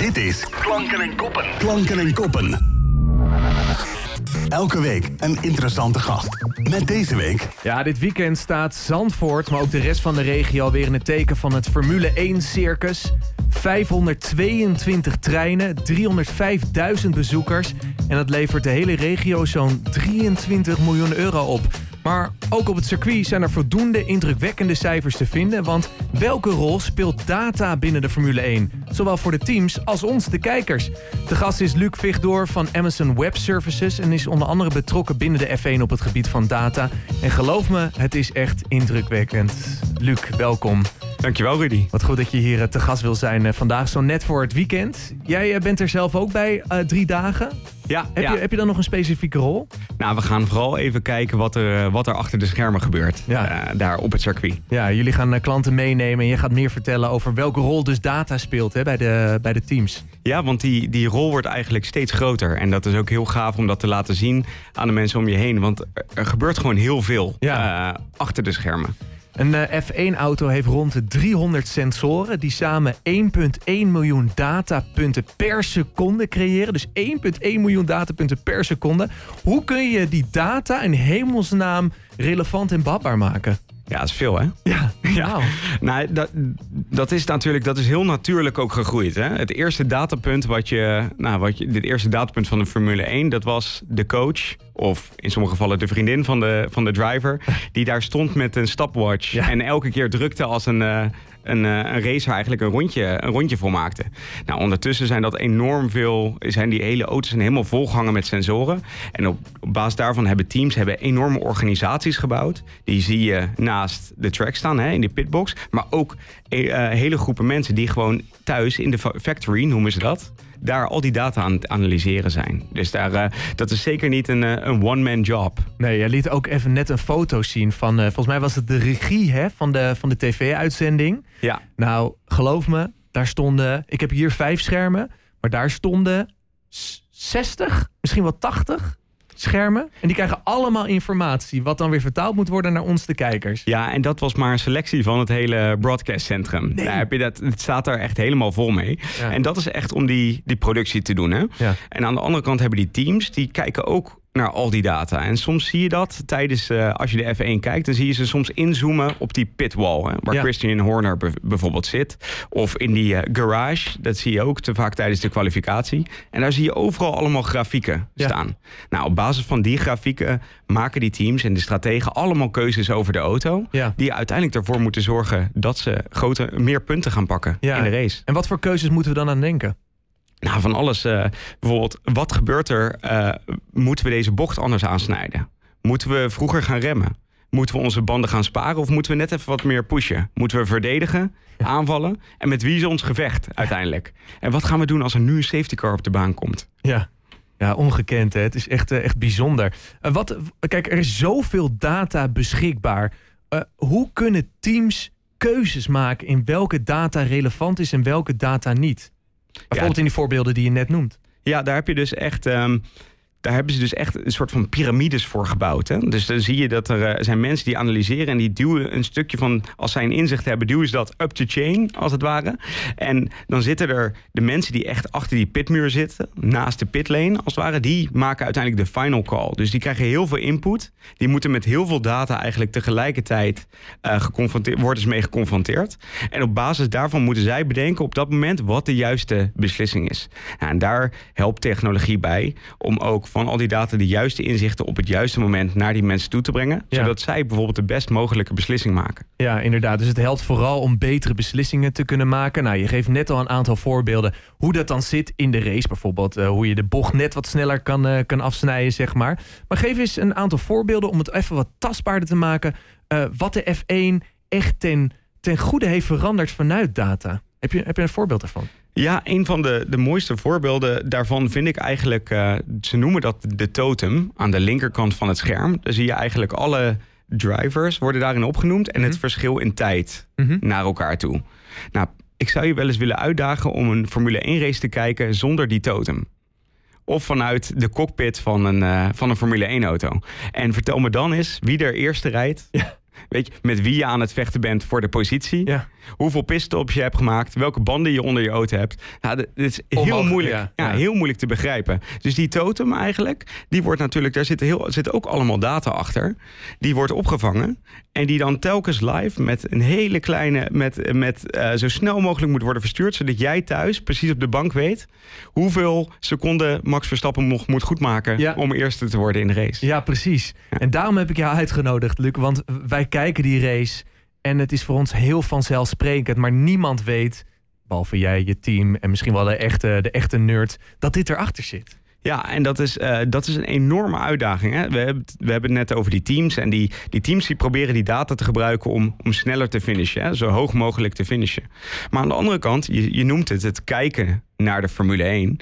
Dit is Klanken en Koppen. Klanken en Koppen. Elke week een interessante gast. Met deze week... Ja, dit weekend staat Zandvoort, maar ook de rest van de regio... weer in het teken van het Formule 1-circus. 522 treinen, 305.000 bezoekers... en dat levert de hele regio zo'n 23 miljoen euro op... Maar ook op het circuit zijn er voldoende indrukwekkende cijfers te vinden. Want welke rol speelt data binnen de Formule 1? Zowel voor de teams als ons, de kijkers. De gast is Luc Vigdoor van Amazon Web Services... en is onder andere betrokken binnen de F1 op het gebied van data. En geloof me, het is echt indrukwekkend. Luc, welkom. Dankjewel Rudy. Wat goed dat je hier eh, te gast wil zijn eh, vandaag, zo net voor het weekend. Jij eh, bent er zelf ook bij, drie dagen. Ja, heb, ja. Je, heb je dan nog een specifieke rol? Nou, we gaan vooral even kijken wat er, wat er achter de schermen gebeurt. Ja. daar op het circuit. Ja, jullie gaan klanten meenemen en je gaat meer vertellen over welke rol dus data speelt hè, bij, de, bij de teams. Ja, want die, die rol wordt eigenlijk steeds groter. En dat is ook heel gaaf om dat te laten zien aan de mensen om je heen. Want er gebeurt gewoon heel veel achter de schermen. Een eh, F1-auto heeft rond de 300 sensoren die samen 1,1 miljoen datapunten per seconde creëren. Dus 1,1 miljoen datapunten per seconde. Hoe kun je die data in hemelsnaam relevant en badbaar maken? Ja, dat is veel, hè? Ja, ja. Nou, dat, dat is natuurlijk dat is heel natuurlijk ook gegroeid. Hè? Het eerste datapunt wat je, nou, wat je, dit eerste datapunt van de Formule 1, dat was de coach of in sommige gevallen de vriendin van de, van de driver, die daar stond met een stopwatch en elke keer drukte als een, uh, een, uh, een racer eigenlijk een rondje, een rondje volmaakte. Nou, ondertussen zijn dat enorm veel, zijn die hele auto's zijn helemaal volgehangen met sensoren. En op, basis daarvan hebben teams hebben enorme organisaties gebouwd. Die zie je naast de track staan, hè, in de pitbox. Maar ook uh, hele groepen mensen die gewoon thuis in de factory, noemen ze dat daar al die data aan het analyseren zijn. Dus daar, uh, dat is zeker niet een, uh, een one-man job. Nee, je liet ook even net een foto zien van, uh, volgens mij was het de regie hè, van de, van de tv-uitzending. Ja. Nou, geloof me, daar stonden, ik heb hier vijf schermen, maar daar stonden 60, misschien wel 80 schermen. En die krijgen allemaal informatie, wat dan weer vertaald moet worden naar ons, de kijkers. Ja, en dat was maar een selectie van het hele broadcastcentrum. Nee. Daar heb je dat, het staat er echt helemaal vol mee. En dat is echt om die, die productie te doen. Hè? Ja. En aan de andere kant hebben die teams, die kijken ook naar al die data. En soms zie je dat tijdens, uh, als je de F1 kijkt, dan zie je ze soms inzoomen op die pitwall, hè, waar ja. Christian Horner bijvoorbeeld zit. Of in die uh, garage, dat zie je ook te vaak tijdens de kwalificatie. En daar zie je overal allemaal grafieken ja. staan. Nou, op basis van die grafieken maken die teams en de strategen allemaal keuzes over de auto. Ja. Die uiteindelijk ervoor moeten zorgen dat ze grote, meer punten gaan pakken in de race. En wat voor keuzes moeten we dan aan denken? Nou, van alles. Uh, bijvoorbeeld, wat gebeurt er? Uh, moeten we deze bocht anders aansnijden? Moeten we vroeger gaan remmen? Moeten we onze banden gaan sparen of moeten we net even wat meer pushen? Moeten we verdedigen, aanvallen? En met wie is ons gevecht uiteindelijk? En wat gaan we doen als er nu een safety car op de baan komt? Ja, ja ongekend. Hè? Het is echt, echt bijzonder. Wat, kijk, er is zoveel data beschikbaar. hoe kunnen teams keuzes maken in welke data relevant is en welke data niet? Bijvoorbeeld in die voorbeelden die je net noemt. Ja, daar heb je dus echt. Um, daar hebben ze dus echt een soort van piramides voor gebouwd. Hè? Dus dan zie je dat er uh, zijn mensen die analyseren en die duwen een stukje van, als zij een inzicht hebben, duwen ze dat up the chain, als het ware. En dan zitten er de mensen die echt achter die pitmuur zitten, naast de pitlane, als het ware, die maken uiteindelijk de final call. Dus die krijgen heel veel input. Die moeten met heel veel data eigenlijk tegelijkertijd uh, geconfronteerd, worden ze mee geconfronteerd. En op basis daarvan moeten zij bedenken op dat moment wat de juiste beslissing is. Nou, en daar helpt technologie bij om ook van al die data de juiste inzichten op het juiste moment naar die mensen toe te brengen. Ja. Zodat zij bijvoorbeeld de best mogelijke beslissing maken. Ja, inderdaad. Dus het helpt vooral om betere beslissingen te kunnen maken. Nou, je geeft net al een aantal voorbeelden hoe dat dan zit in de race. Bijvoorbeeld uh, hoe je de bocht net wat sneller kan, uh, kan afsnijden, zeg maar. Maar geef eens een aantal voorbeelden om het even wat tastbaarder te maken. Uh, wat de F1 echt ten, ten goede heeft veranderd vanuit data. Heb je, heb je een voorbeeld daarvan? Ja, een van de, de mooiste voorbeelden daarvan vind ik eigenlijk... Uh, ze noemen dat de totem aan de linkerkant van het scherm. Daar zie je eigenlijk alle drivers worden daarin opgenoemd... en mm -hmm. het verschil in tijd mm -hmm. naar elkaar toe. Nou, ik zou je wel eens willen uitdagen om een Formule 1 race te kijken zonder die totem. Of vanuit de cockpit van een, uh, van een Formule 1 auto. En vertel me dan eens wie er eerste rijdt... Ja. Weet je, met wie je aan het vechten bent voor de positie. Ja. Hoeveel pitstops je hebt gemaakt. Welke banden je onder je auto hebt. Ja, dit is heel Onmogelijk, moeilijk, ja. heel moeilijk te begrijpen. Dus die totem eigenlijk, die wordt natuurlijk, daar zitten, heel, zitten ook allemaal data achter. Die wordt opgevangen. En die dan telkens live met een hele kleine, met, met eh, zo snel mogelijk moet worden verstuurd. Zodat jij thuis precies op de bank weet hoeveel seconden Max Verstappen moet goedmaken Ja. om eerste te worden in de race. Ja, precies. En daarom heb ik jou uitgenodigd, Luc. Want wij kijken die race en het is voor ons heel vanzelfsprekend. Maar niemand weet, behalve jij, je team en misschien wel de echte, de echte nerd, dat dit erachter zit. Ja, en dat is, eh, dat is een enorme uitdaging. Hè? We, hebben, het- we hebben het net over die teams. En die, die teams die proberen die data te gebruiken om, om sneller te finishen. Hè? Zo hoog mogelijk te finishen. Maar aan de andere kant, je, je noemt het, het kijken naar de Formule 1.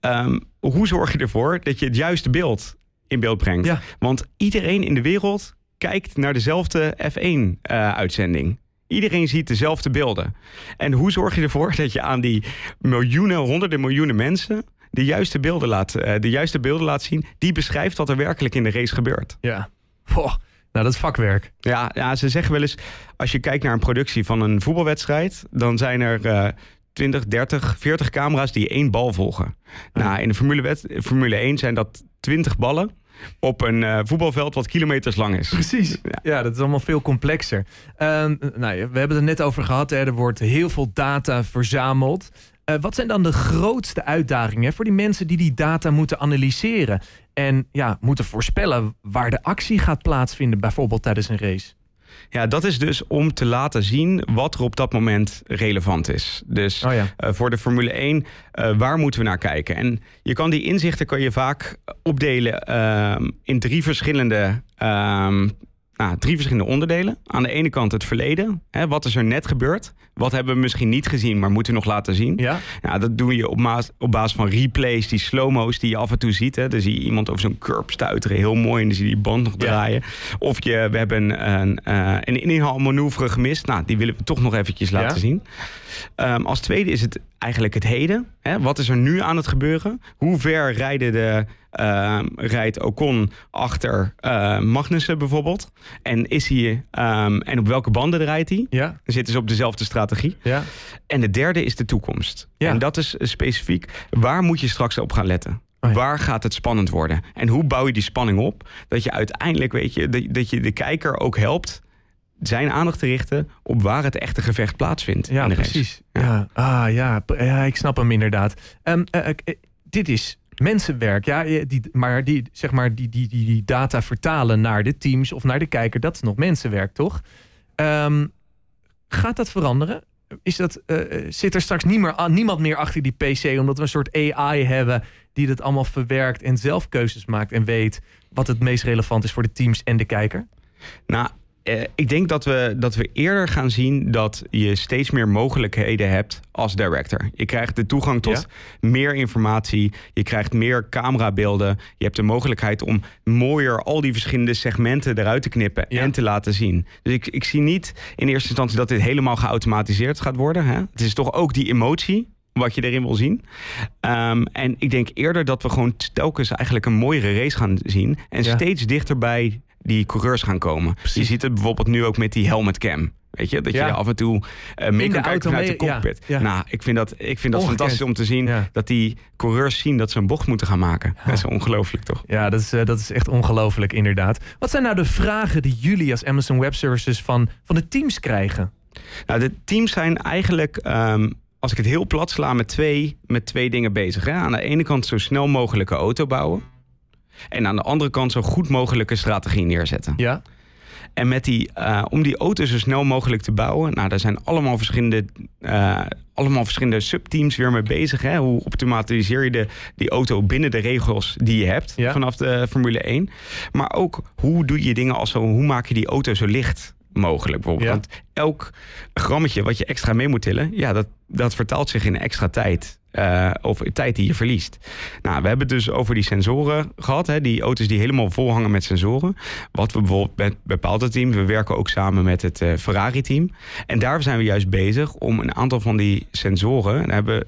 Ehm, hoe zorg je ervoor dat je het juiste beeld in beeld brengt? Ja. Want iedereen in de wereld kijkt naar dezelfde F1-uitzending. Iedereen ziet dezelfde beelden. En hoe zorg je ervoor dat je aan die miljoenen, honderden miljoenen mensen de juiste beelden laat, eh, de juiste beelden laat zien die beschrijft wat er werkelijk in de race gebeurt? Ja. Poh, nou, dat is vakwerk. Ja, ja, ze zeggen wel eens, als je kijkt naar een productie van een voetbalwedstrijd, dan zijn er eh 20, 30, 40 camera's die één bal volgen. Nou, in de Formule 1 zijn dat 20 ballen op een eh, voetbalveld wat kilometers lang is. Precies. Ja, dat is allemaal veel complexer. Ehm, nou, we hebben het er net over gehad. Hè. Er wordt heel veel data verzameld. Eh, wat zijn dan de grootste uitdagingen voor die mensen die die data moeten analyseren? En ja, moeten voorspellen waar de actie gaat plaatsvinden, bijvoorbeeld tijdens een race? Ja, dat is dus om te laten zien wat er op dat moment relevant is. Dus Oh ja. eh, voor de Formule 1, eh, waar moeten we naar kijken? En je kan die inzichten kan je vaak opdelen ehm, in drie verschillende, ehm, nou, drie verschillende onderdelen. Aan de ene kant het verleden. Hè, wat is er net gebeurd? Wat hebben we misschien niet gezien, maar moeten we nog laten zien? Ja? Ja, dat doe je op, maas- op basis van replays, die slow-mo's die je af en toe ziet. Hè. Dan zie je iemand over zo'n curb stuiteren, heel mooi. En dan zie je die band nog Ja. draaien. Of je, we hebben een, eh een inhaalmanoeuvre gemist. Nou, die willen we toch nog eventjes laten Ja. zien. Ehm, als tweede is het eigenlijk het heden. Hè. Wat is er nu aan het gebeuren? Hoe ver rijden de, ehm, rijdt Ocon achter eh, Magnussen bijvoorbeeld? En, is hij, ehm, en op welke banden rijdt hij? Ja? Dan zitten ze op dezelfde strategie. Ja? En de derde is de toekomst. Ja. En dat is specifiek, waar moet je straks op gaan letten? Oh ja. Waar gaat het spannend worden? En hoe bouw je die spanning op? Dat je uiteindelijk, weet je, dat, dat je de kijker ook helpt zijn aandacht te richten op waar het echte gevecht plaatsvindt. Ja, in de race. precies. Ja. Ah, ja. ja, ik snap hem inderdaad. Eh, eh, dit is mensenwerk, ja. Die, maar die, zeg maar, die, die, die, die data vertalen naar de teams of naar de kijker, dat is nog mensenwerk, toch? Ehm, gaat dat veranderen? Is dat, eh, eh, zit er straks niet meer, niemand meer achter die PC, omdat we een soort AI hebben die dat allemaal verwerkt en zelf keuzes maakt en weet wat het meest relevant is voor de teams en de kijker? Nou, eh, ik denk dat we, dat we eerder gaan zien dat je steeds meer mogelijkheden hebt als director. Je krijgt de toegang tot meer informatie. Je krijgt meer camerabeelden. Je hebt de mogelijkheid om mooier al die verschillende segmenten eruit te knippen Ja. en te laten zien. Dus ik, ik zie niet in eerste instantie dat dit helemaal geautomatiseerd gaat worden. Hè? Het is toch ook die emotie wat je erin wil zien. Ehm, en ik denk eerder dat we gewoon telkens eigenlijk een mooiere race gaan zien. En Ja. steeds dichter bij die coureurs gaan komen. Precies. Je ziet het bijvoorbeeld nu ook met die helmet cam. Weet je, dat Ja. je af en toe eh, mee kan kijken vanuit de mee- cockpit. ja. Nou, ik vind dat, ik vind dat Ongekend. fantastisch om te zien dat die coureurs zien dat ze een bocht moeten gaan maken. Dat is ongelooflijk toch? Ja, dat is, eh, dat is echt ongelooflijk inderdaad. Wat zijn nou de vragen die jullie als Amazon Web Services van, van de teams krijgen? Nou, de teams zijn eigenlijk, ehm, als ik het heel plat sla, met twee, met twee dingen bezig. Hè? Aan de ene kant zo snel mogelijke auto bouwen. En aan de andere kant zo goed mogelijke strategie neerzetten. Ja? En met die, eh, om die auto zo snel mogelijk te bouwen, nou, daar zijn allemaal verschillende, eh, allemaal verschillende subteams weer mee bezig. Hè? Hoe optimaliseer je de, die auto binnen de regels die je hebt Ja. vanaf de Formule 1? Maar ook hoe doe je dingen als zo, hoe maak je die auto zo licht mogelijk bijvoorbeeld? Ja. Want elk grammetje wat je extra mee moet tillen, ja, dat, dat vertaalt zich in extra tijd. eh, of tijd die je verliest. Nou, we hebben het dus over die sensoren gehad. Hè? Die auto's die helemaal vol hangen met sensoren. Wat we bijvoorbeeld met bepaalde teams, we werken ook samen met het eh, Ferrari-team. En daar zijn we juist bezig om een aantal van die sensoren, daar hebben we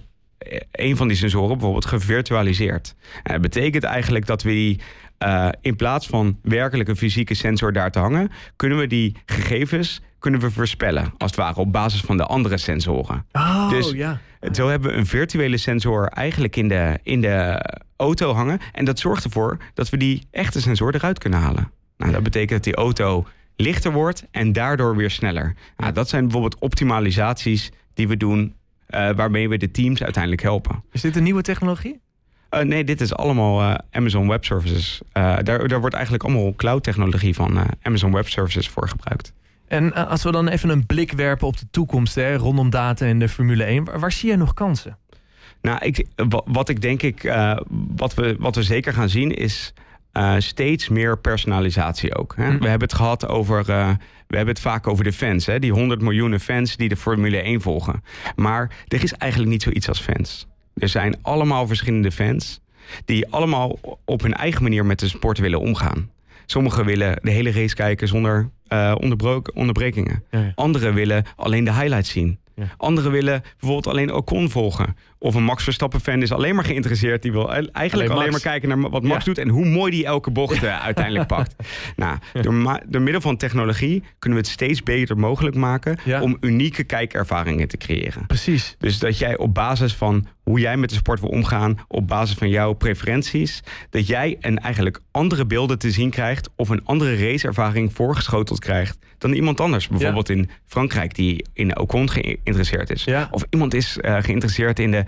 een van die sensoren bijvoorbeeld gevirtualiseerd. En dat betekent eigenlijk dat we die uh, in plaats van werkelijk een fysieke sensor daar te hangen, kunnen we die gegevens kunnen we voorspellen. Als het ware op basis van de andere sensoren. Oh, dus ja. zo hebben we een virtuele sensor eigenlijk in de, in de auto hangen. En dat zorgt ervoor dat we die echte sensor eruit kunnen halen. Nou, dat betekent dat die auto lichter wordt en daardoor weer sneller. Nou, dat zijn bijvoorbeeld optimalisaties die we doen, uh, waarmee we de teams uiteindelijk helpen. Is dit een nieuwe technologie? Uh, nee, dit is allemaal uh, Amazon Web Services. Uh, daar, daar wordt eigenlijk allemaal cloud technologie van Amazon Web Services voor gebruikt. En als we dan even een blik werpen op de toekomst hè, rondom data en de Formule 1, waar, waar zie jij nog kansen? Nou, ik, wat ik denk ik, wat, we, wat we zeker gaan zien is steeds meer personalisatie ook. Hè? Hm. We hebben het gehad over, we hebben het vaak over de fans, hè? die 100 miljoenen fans die de Formule 1 volgen. Maar er is eigenlijk niet zoiets als fans. Er zijn allemaal verschillende fans die allemaal op hun eigen manier met de sport willen omgaan. Sommigen willen de hele race kijken zonder uh, onderbrekingen. Anderen willen alleen de highlights zien. Anderen willen bijvoorbeeld alleen Ocon volgen. Of een Max Verstappen-fan is alleen maar geïnteresseerd. Die wil eigenlijk alleen, maar kijken naar wat Max doet en hoe mooi die elke bocht uh, uiteindelijk pakt. Nou, door, door, middel van technologie kunnen we het steeds beter mogelijk maken om unieke kijkervaringen te creëren. Precies. Dus dat jij op basis van hoe jij met de sport wil omgaan, op basis van jouw preferenties, dat jij een eigenlijk andere beelden te zien krijgt of een andere raceervaring voorgeschoteld krijgt dan iemand anders. Bijvoorbeeld in Frankrijk die in Ocon geïnteresseerd is. Of iemand is uh, geïnteresseerd in de,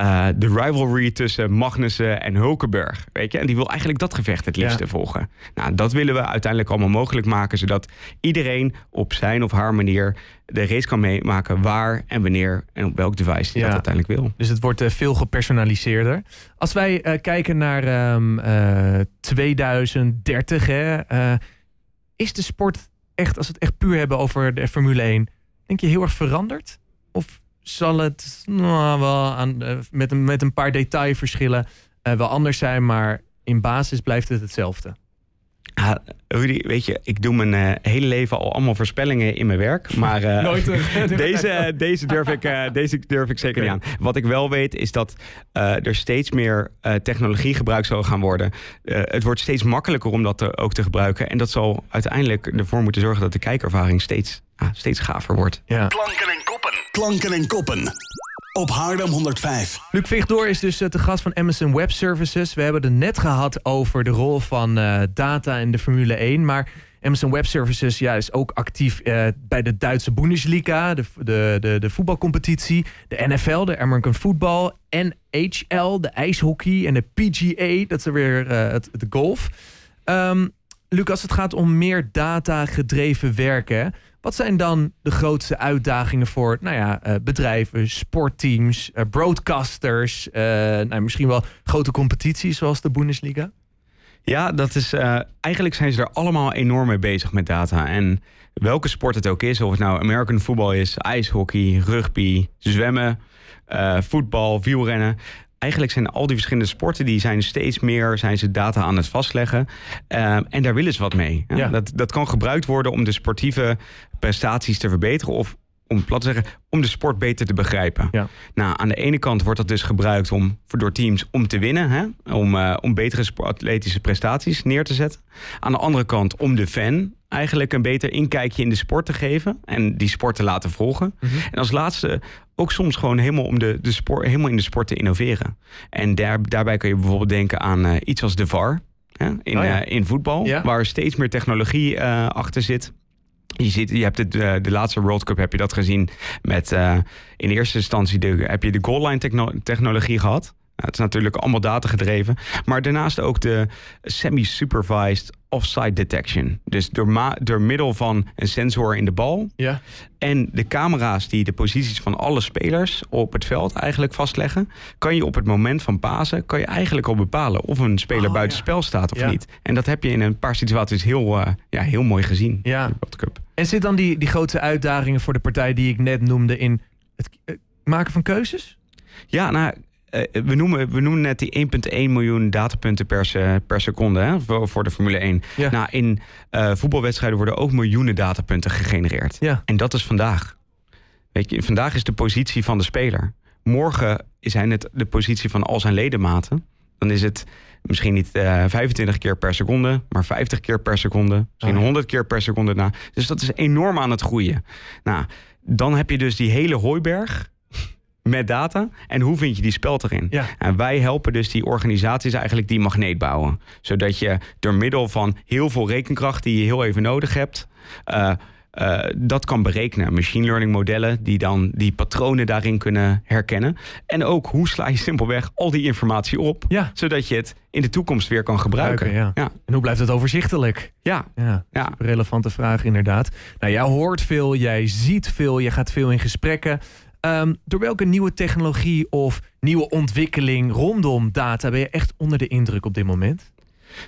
uh, de rivalry tussen Magnussen en Hulkenberg. Weet je? En die wil eigenlijk dat gevecht het liefste volgen. Nou, dat willen we uiteindelijk allemaal mogelijk maken, zodat iedereen op zijn of haar manier de race kan meemaken waar en wanneer en op welk device die dat uiteindelijk wil. Dus het wordt uh, veel gepersonaliseerder. Als wij uh, kijken naar um, uh, 2030, hè, is de sport echt, als we het echt puur hebben over de Formule 1, denk je heel erg veranderd? Of zal het nou, wel aan, met, een, met een paar detailverschillen uh, wel anders zijn, maar in basis blijft het hetzelfde? Ah, Rudy, weet je, ik doe mijn uh, hele leven al allemaal voorspellingen in mijn werk. Maar uh, Nooit, deze, deze, durf ik, uh, deze durf ik zeker okay. niet aan. Wat ik wel weet is dat er steeds meer technologie gebruikt zal gaan worden. het wordt steeds makkelijker om dat te, ook te gebruiken. En dat zal uiteindelijk ervoor moeten zorgen dat de kijkervaring steeds, ah, steeds gaver wordt. Ja. Klanken en koppen. Klanken en koppen op Haarlem 105. Luc Vigdoor is dus de gast van Amazon Web Services. We hebben het net gehad over de rol van uh, data in de Formule 1. Maar Amazon Web Services ja, is ook actief uh, bij de Duitse Bundesliga, de, de, de, de, voetbalcompetitie, de NFL, de American Football, NHL, de ijshockey en de PGA, dat is weer uh, het, golf. Um, Luc, als het gaat om meer data gedreven werken, wat zijn dan de grootste uitdagingen voor nou ja, uh, bedrijven, sportteams, uh, broadcasters, uh, nou, misschien wel grote competities zoals de Bundesliga? Ja, dat is, eigenlijk zijn ze er allemaal enorm mee bezig met data. En welke sport het ook is, of het nou American football is, ijshockey, rugby, zwemmen, voetbal, wielrennen eigenlijk zijn al die verschillende sporten die zijn steeds meer zijn ze data aan het vastleggen. Uh, en daar willen ze wat mee. Ja. Dat, dat kan gebruikt worden om de sportieve prestaties te verbeteren. Of om plat te zeggen, om de sport beter te begrijpen. Ja. Nou, aan de ene kant wordt dat dus gebruikt om, door teams om te winnen. Hè? Om, uh, om betere atletische prestaties neer te zetten. Aan de andere kant om de fan eigenlijk een beter inkijkje in de sport te geven. En die sport te laten volgen. Mm -hmm. En als laatste ook soms gewoon helemaal om de, de sport, helemaal in de sport te innoveren. En daar, daarbij kun je bijvoorbeeld denken aan uh, iets als de VAR. Hè? In, oh ja. uh, in voetbal, ja. waar steeds meer technologie uh, achter zit. Je, ziet, je hebt het, de, de laatste World Cup heb je dat gezien met in eerste instantie de, heb je de goal line techno technologie gehad. Nou, het is natuurlijk allemaal data gedreven. Maar daarnaast ook de semi-supervised offside detection. Dus door, door middel van een sensor in de bal ja. en de camera's die de posities van alle spelers op het veld eigenlijk vastleggen, kan je op het moment van pasen kan je eigenlijk al bepalen of een speler oh, buiten ja. spel staat of ja. niet. En dat heb je in een paar situaties heel, uh, ja, heel mooi gezien. Ja. In de Cup. En zit dan die, die grote uitdagingen voor de partij die ik net noemde in het maken van keuzes? Ja, nou, we, noemen, we noemen net die 1,1 miljoen datapunten per, per seconde hè, voor, voor, de Formule 1. Ja. Nou, in uh, voetbalwedstrijden worden ook miljoenen datapunten gegenereerd. Ja. En dat is vandaag. Weet je, vandaag is de positie van de speler. morgen zijn het de positie van al zijn ledematen. Dan is het misschien niet uh, 25 keer per seconde, maar 50 keer per seconde. Misschien Oh ja. 100 keer per seconde na. Dus dat is enorm aan het groeien. Nou, dan heb je dus die hele hooiberg met data. En hoe vind je die speld erin? Ja. En wij helpen dus die organisaties eigenlijk die magneet bouwen. Zodat je door middel van heel veel rekenkracht die je heel even nodig hebt. eh, eh, dat kan berekenen. Machine learning modellen die dan die patronen daarin kunnen herkennen. En ook hoe sla je simpelweg al die informatie op. Ja. Zodat je het in de toekomst weer kan gebruiken. Gebruiken, ja. En hoe blijft het overzichtelijk? ja. Ja, Ja. relevante vraag inderdaad. Nou, jij hoort veel, jij ziet veel, je gaat veel in gesprekken. Ehm, door welke nieuwe technologie of nieuwe ontwikkeling rondom data ben je echt onder de indruk op dit moment?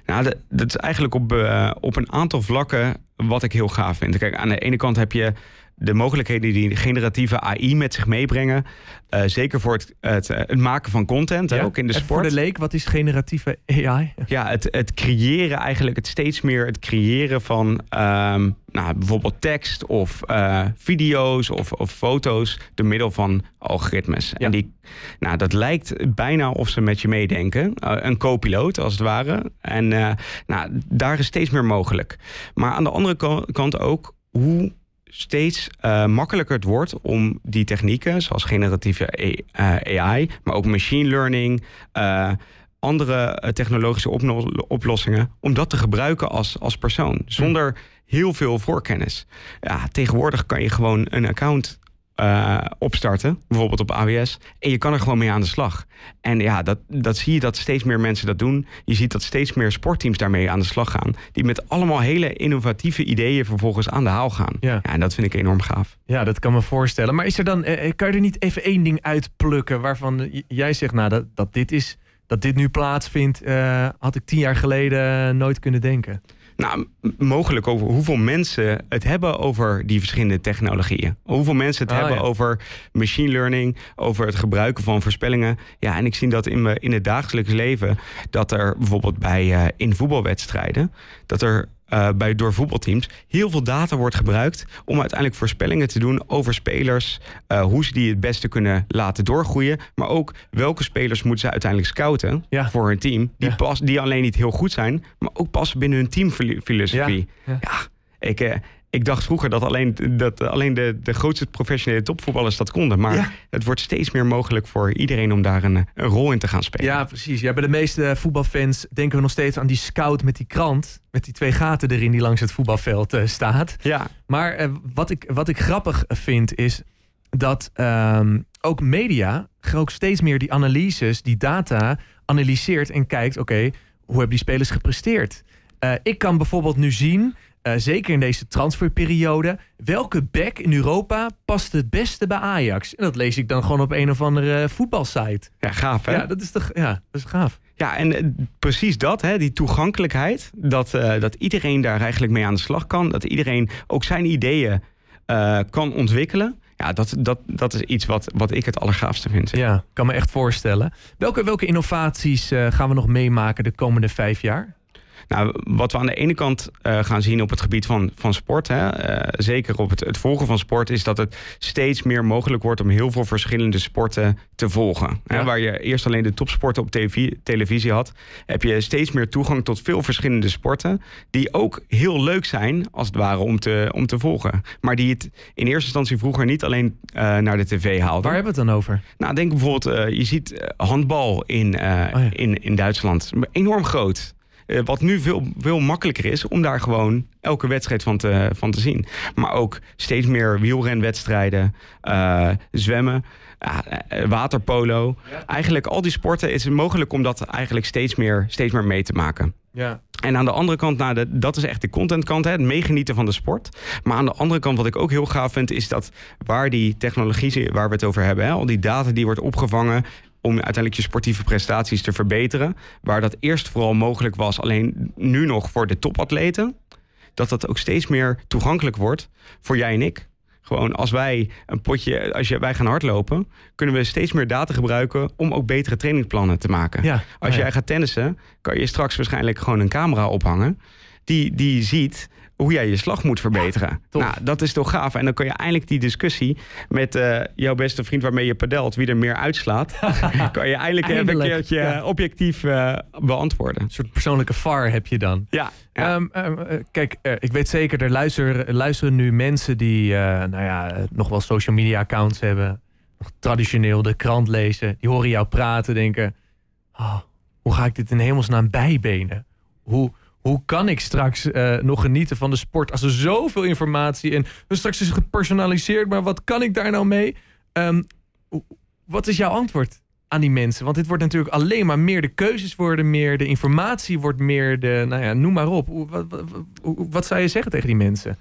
Nou, dat, is eigenlijk op, eh, op een aantal vlakken wat ik heel gaaf vind. Kijk, aan de ene kant heb je de mogelijkheden die generatieve AI met zich meebrengen. Eh, zeker voor het, het, eh, het maken van content, hè, ook in de sport. Voor de leek, wat is generatieve AI? Ja, het, het creëren eigenlijk, het steeds meer het creëren van ehm, nou, bijvoorbeeld tekst of eh, video's of, of foto's door middel van algoritmes. Ja. En die, nou, dat lijkt bijna of ze met je meedenken. Een co-piloot als het ware. En nou, daar is steeds meer mogelijk. Maar aan de andere ka- kant ook hoe steeds eh, makkelijker het wordt om die technieken, zoals generatieve A- eh, AI, maar ook machine learning, eh, andere technologische oplossingen, om dat te gebruiken als, als persoon, zonder heel veel voorkennis. Ja, tegenwoordig kan je gewoon een account eh, opstarten, bijvoorbeeld op AWS, en je kan er gewoon mee aan de slag. En ja, dat, dat zie je dat steeds meer mensen dat doen. Je ziet dat steeds meer sportteams daarmee aan de slag gaan, die met allemaal hele innovatieve ideeën vervolgens aan de haal gaan. Ja. en dat vind ik enorm gaaf. Ja, dat kan me voorstellen. Maar is er dan, eh, eh, kan je er niet even één ding uitplukken waarvan jij zegt, nou, dat, dat dit is, dat dit nu plaatsvindt, had ik tien jaar geleden nooit kunnen denken. Nou, mogelijk over hoeveel mensen het hebben over die verschillende technologieën. Hoeveel mensen het Ah, hebben ja. over machine learning, over het gebruiken van voorspellingen. Ja, en ik zie dat in, me, in het dagelijks leven, dat er bijvoorbeeld bij eh, in voetbalwedstrijden, dat er eh, bij, door voetbalteams heel veel data wordt gebruikt om uiteindelijk voorspellingen te doen over spelers, eh, hoe ze die het beste kunnen laten doorgroeien, maar ook welke spelers moeten ze uiteindelijk scouten Ja. voor hun team, die, Ja. pas, die alleen niet heel goed zijn, maar ook passen binnen hun teamfilosofie. Ja, Ja, ja. ik, eh, ik dacht vroeger dat alleen, dat alleen de, de grootste professionele topvoetballers dat konden, maar Ja. het wordt steeds meer mogelijk voor iedereen om daar een, een rol in te gaan spelen. Ja, precies. Ja, bij de meeste voetbalfans denken we nog steeds aan die scout met die krant. Met die twee gaten erin die langs het voetbalveld eh, staat. ja. Maar eh, wat, ik, wat ik grappig vind is dat ehm, ook media ook steeds meer die analyses, die data analyseert en kijkt, oké, hoe hebben die spelers gepresteerd? Eh, ik kan bijvoorbeeld nu zien, eh, zeker in deze transferperiode, welke back in Europa past het beste bij Ajax? En dat lees ik dan gewoon op een of andere voetbalsite. ja, gaaf hè? Ja, dat is toch, ja, dat is gaaf. Ja, en eh, precies dat, hè, die toegankelijkheid. Dat, eh, dat iedereen daar eigenlijk mee aan de slag kan. Dat iedereen ook zijn ideeën kan ontwikkelen. Ja, dat, dat, dat is iets wat, wat ik het allergaafste vind. Ja, kan me echt voorstellen. Welke, welke innovaties gaan we nog meemaken de komende vijf jaar? Nou, wat we aan de ene kant eh, gaan zien op het gebied van, van sport, hè, eh, zeker op het, het volgen van sport, is dat het steeds meer mogelijk wordt om heel veel verschillende sporten te volgen. Hè, waar je eerst alleen de topsporten op televisie, televisie had, heb je steeds meer toegang tot veel verschillende sporten, die ook heel leuk zijn, als het ware, om te, om te volgen. Maar die het in eerste instantie vroeger niet alleen eh, naar de tv haalden. Waar hebben we het dan over? Nou, denk bijvoorbeeld, je ziet handbal in, Oh ja. in, in Duitsland. Enorm groot. Eh, wat nu veel, veel makkelijker is om daar gewoon elke wedstrijd van te, van te zien. Maar ook steeds meer wielrenwedstrijden, eh, zwemmen, eh, waterpolo. Eigenlijk al die sporten is het mogelijk om dat eigenlijk steeds meer, steeds meer mee te maken. Ja. En aan de andere kant, nou, de, dat is echt de contentkant, hè, het meegenieten van de sport. Maar aan de andere kant, wat ik ook heel gaaf vind, is dat waar die technologie, waar we het over hebben, hè, al die data die wordt opgevangen om uiteindelijk je sportieve prestaties te verbeteren, waar dat eerst vooral mogelijk was, alleen nu nog voor de topatleten, dat dat ook steeds meer toegankelijk wordt voor jij en ik. Gewoon als wij een potje, als je, wij gaan hardlopen, kunnen we steeds meer data gebruiken om ook betere trainingsplannen te maken. Ja. Als Oh ja. jij gaat tennissen, kan je straks waarschijnlijk gewoon een camera ophangen. Die, die ziet hoe jij je slag moet verbeteren. tof. nou, dat is toch gaaf. En dan kan je eindelijk die discussie met eh, jouw beste vriend waarmee je padelt, wie er meer uitslaat, kan je eindelijk, even een keertje ja. objectief eh, beantwoorden. Een soort persoonlijke VAR heb je dan. Ja, ja. Ehm, ehm, eh, kijk, eh, ik weet zeker, er luisteren, luisteren nu mensen die eh, nou ja, eh, nog wel social media accounts hebben. Nog traditioneel de krant lezen. Die horen jou praten, denken... "Oh, hoe ga ik dit in hemelsnaam bijbenen? Hoe, hoe kan ik straks eh, nog genieten van de sport als er zoveel informatie... en straks is het gepersonaliseerd, maar wat kan ik daar nou mee? Ehm, wat is jouw antwoord aan die mensen? Want dit wordt natuurlijk alleen maar meer. De keuzes worden meer, de informatie wordt meer, de, nou ja, noem maar op. Wat, wat, wat, wat zou je zeggen tegen die mensen?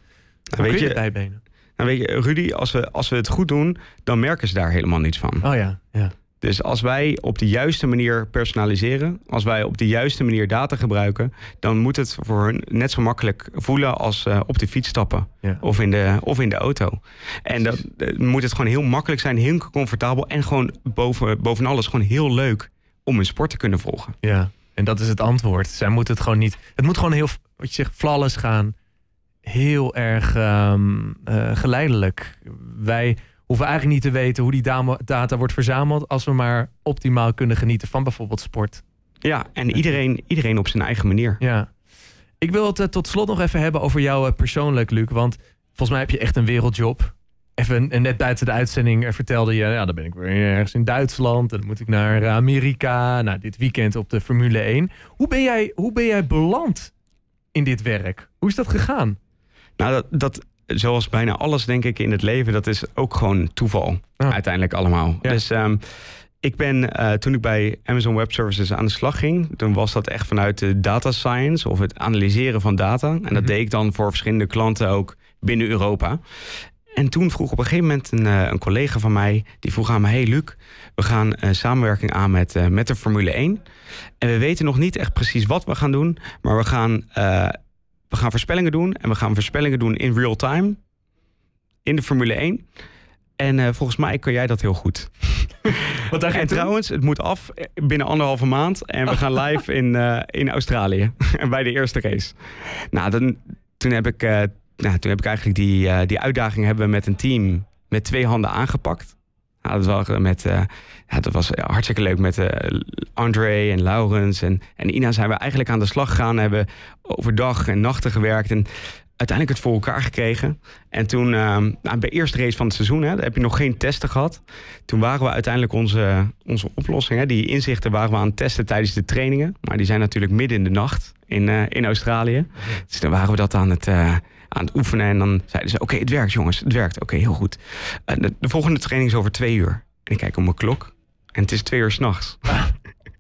Hoe weet je je- het bijbenen? Nou, weet je, Rudy, als we, als we het goed doen, dan merken ze daar helemaal niets van. Oh ja, ja. Dus als wij op de juiste manier personaliseren, als wij op de juiste manier data gebruiken, dan moet het voor hun net zo makkelijk voelen als eh, op de fiets stappen Ja. of, in de, of in de auto. En dan eh, moet het gewoon heel makkelijk zijn, heel comfortabel en gewoon boven, boven alles gewoon heel leuk om een sport te kunnen volgen. ja. En dat is het antwoord. Zij moeten het gewoon niet. Het moet gewoon heel, wat je zegt, flawless gaan. Heel erg ehm, eh, geleidelijk. Wij hoeven eigenlijk niet te weten hoe die data wordt verzameld. als we maar optimaal kunnen genieten van bijvoorbeeld sport. Ja, en iedereen, iedereen op zijn eigen manier. Ja. Ik wil het eh, tot slot nog even hebben over jou eh, persoonlijk, Luc. Want volgens mij heb je echt een wereldjob. Even net buiten de uitzending eh, vertelde je... ja, dan ben ik weer ergens in Duitsland... en dan moet ik naar Amerika. Nou, dit weekend op de Formule 1. Hoe ben jij, hoe ben jij beland in dit werk? Hoe is dat gegaan? Nou, dat, dat, zoals bijna alles denk ik in het leven, dat is ook gewoon toeval. Ah. Uiteindelijk allemaal. Ja. Dus ehm, ik ben, eh, toen ik bij Amazon Web Services aan de slag ging, toen was dat echt vanuit de data science of het analyseren van data. En dat Mhm. deed ik dan voor verschillende klanten ook binnen Europa. En toen vroeg op een gegeven moment een, eh, een collega van mij, die vroeg aan me, hey Luc, we gaan een samenwerking aan met, eh, met de Formule 1. En we weten nog niet echt precies wat we gaan doen, maar we gaan, eh, we gaan voorspellingen doen. En we gaan voorspellingen doen in real time, in de Formule 1. En eh, volgens mij kan jij dat heel goed. Wat En trouwens, het moet af eh, binnen anderhalve maand. En we gaan live in, eh, in Australië. en bij de eerste race. Nou, dan, toen, heb ik, nou, toen heb ik eigenlijk die, die uitdaging hebben we met een team met twee handen aangepakt. Dat, was, met, eh, ja, dat was hartstikke leuk met eh, André en Laurens en, en Ina zijn we eigenlijk aan de slag gegaan. Hebben overdag en nachten gewerkt en uiteindelijk het voor elkaar gekregen. En toen, eh, nou, bij eerste race van het seizoen, hè, heb je nog geen testen gehad. Toen waren we uiteindelijk onze, onze oplossing, hè, die inzichten waren we aan het testen tijdens de trainingen. Maar die zijn natuurlijk midden in de nacht in, eh, in Australië. Dus dan waren we dat aan het, eh, aan het oefenen. En dan zeiden ze, oké, het werkt jongens, het werkt. Oké, heel goed. De, de volgende training is over twee uur. En ik kijk op mijn klok. En het is twee uur s'nachts.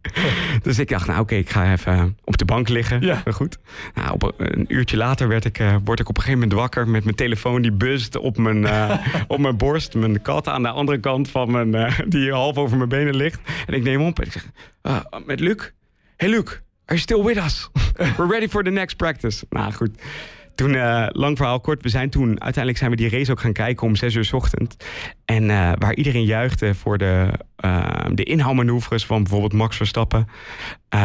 dus ik dacht, nou oké, ik ga even op de bank liggen. Ja. Goed. Nou, op een, een uurtje later werd ik, eh, word ik op een gegeven moment wakker met mijn telefoon die bust op mijn, eh, op mijn borst. Mijn kat aan de andere kant van mijn, eh, die half over mijn benen ligt. En ik neem hem op en ik zeg, met Luc. Hey Luc, are you still with us? We're ready for the next practice. Nou goed. Toen, eh, lang verhaal kort, we zijn toen, uiteindelijk zijn we die race ook gaan kijken om zes uur 's ochtend. En eh, waar iedereen juichte voor de, eh, de inhaalmanoeuvres van bijvoorbeeld Max Verstappen,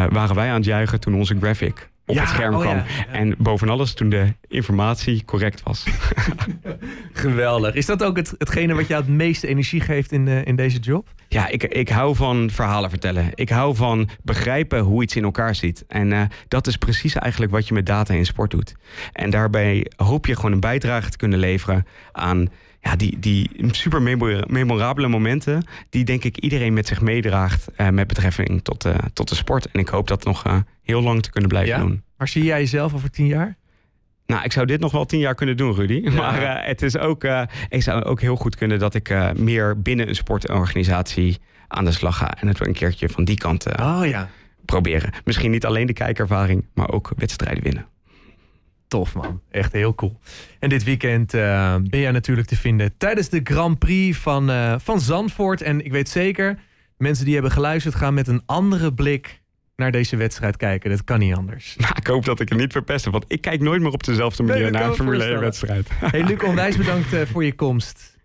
waren wij aan het juichen toen onze graphic op Ja, het scherm oh kwam. ja, ja. En boven alles toen de informatie correct was. Geweldig. Is dat ook het, hetgene wat jou het meeste energie geeft in, eh, in deze job? Ja, ik, ik hou van verhalen vertellen. Ik hou van begrijpen hoe iets in elkaar zit. En eh, dat is precies eigenlijk wat je met data in sport doet. En daarbij hoop je gewoon een bijdrage te kunnen leveren aan ja, die, die super memora- memorabele momenten. Die denk ik iedereen met zich meedraagt eh, met betrekking tot, tot de sport. En ik hoop dat nog eh, heel lang te kunnen blijven Ja? doen. Waar zie jij jezelf over tien jaar? Nou, ik zou dit nog wel tien jaar kunnen doen, Rudy. Maar eh, het is ook, ik zou ook heel goed kunnen dat ik meer binnen een sportorganisatie aan de slag ga. En het een keertje van die kant Oh ja. proberen. Misschien niet alleen de kijkervaring, maar ook wedstrijden winnen. Tof man, echt heel cool. En dit weekend eh, ben jij natuurlijk te vinden tijdens de Grand Prix van, eh, van Zandvoort. En ik weet zeker, mensen die hebben geluisterd gaan met een andere blik naar deze wedstrijd kijken. Dat kan niet anders. Nou, ik hoop dat ik het niet verpest heb, want ik kijk nooit meer op dezelfde manier naar een Formule 1 wedstrijd. Hey Luc, onwijs bedankt eh, voor je komst.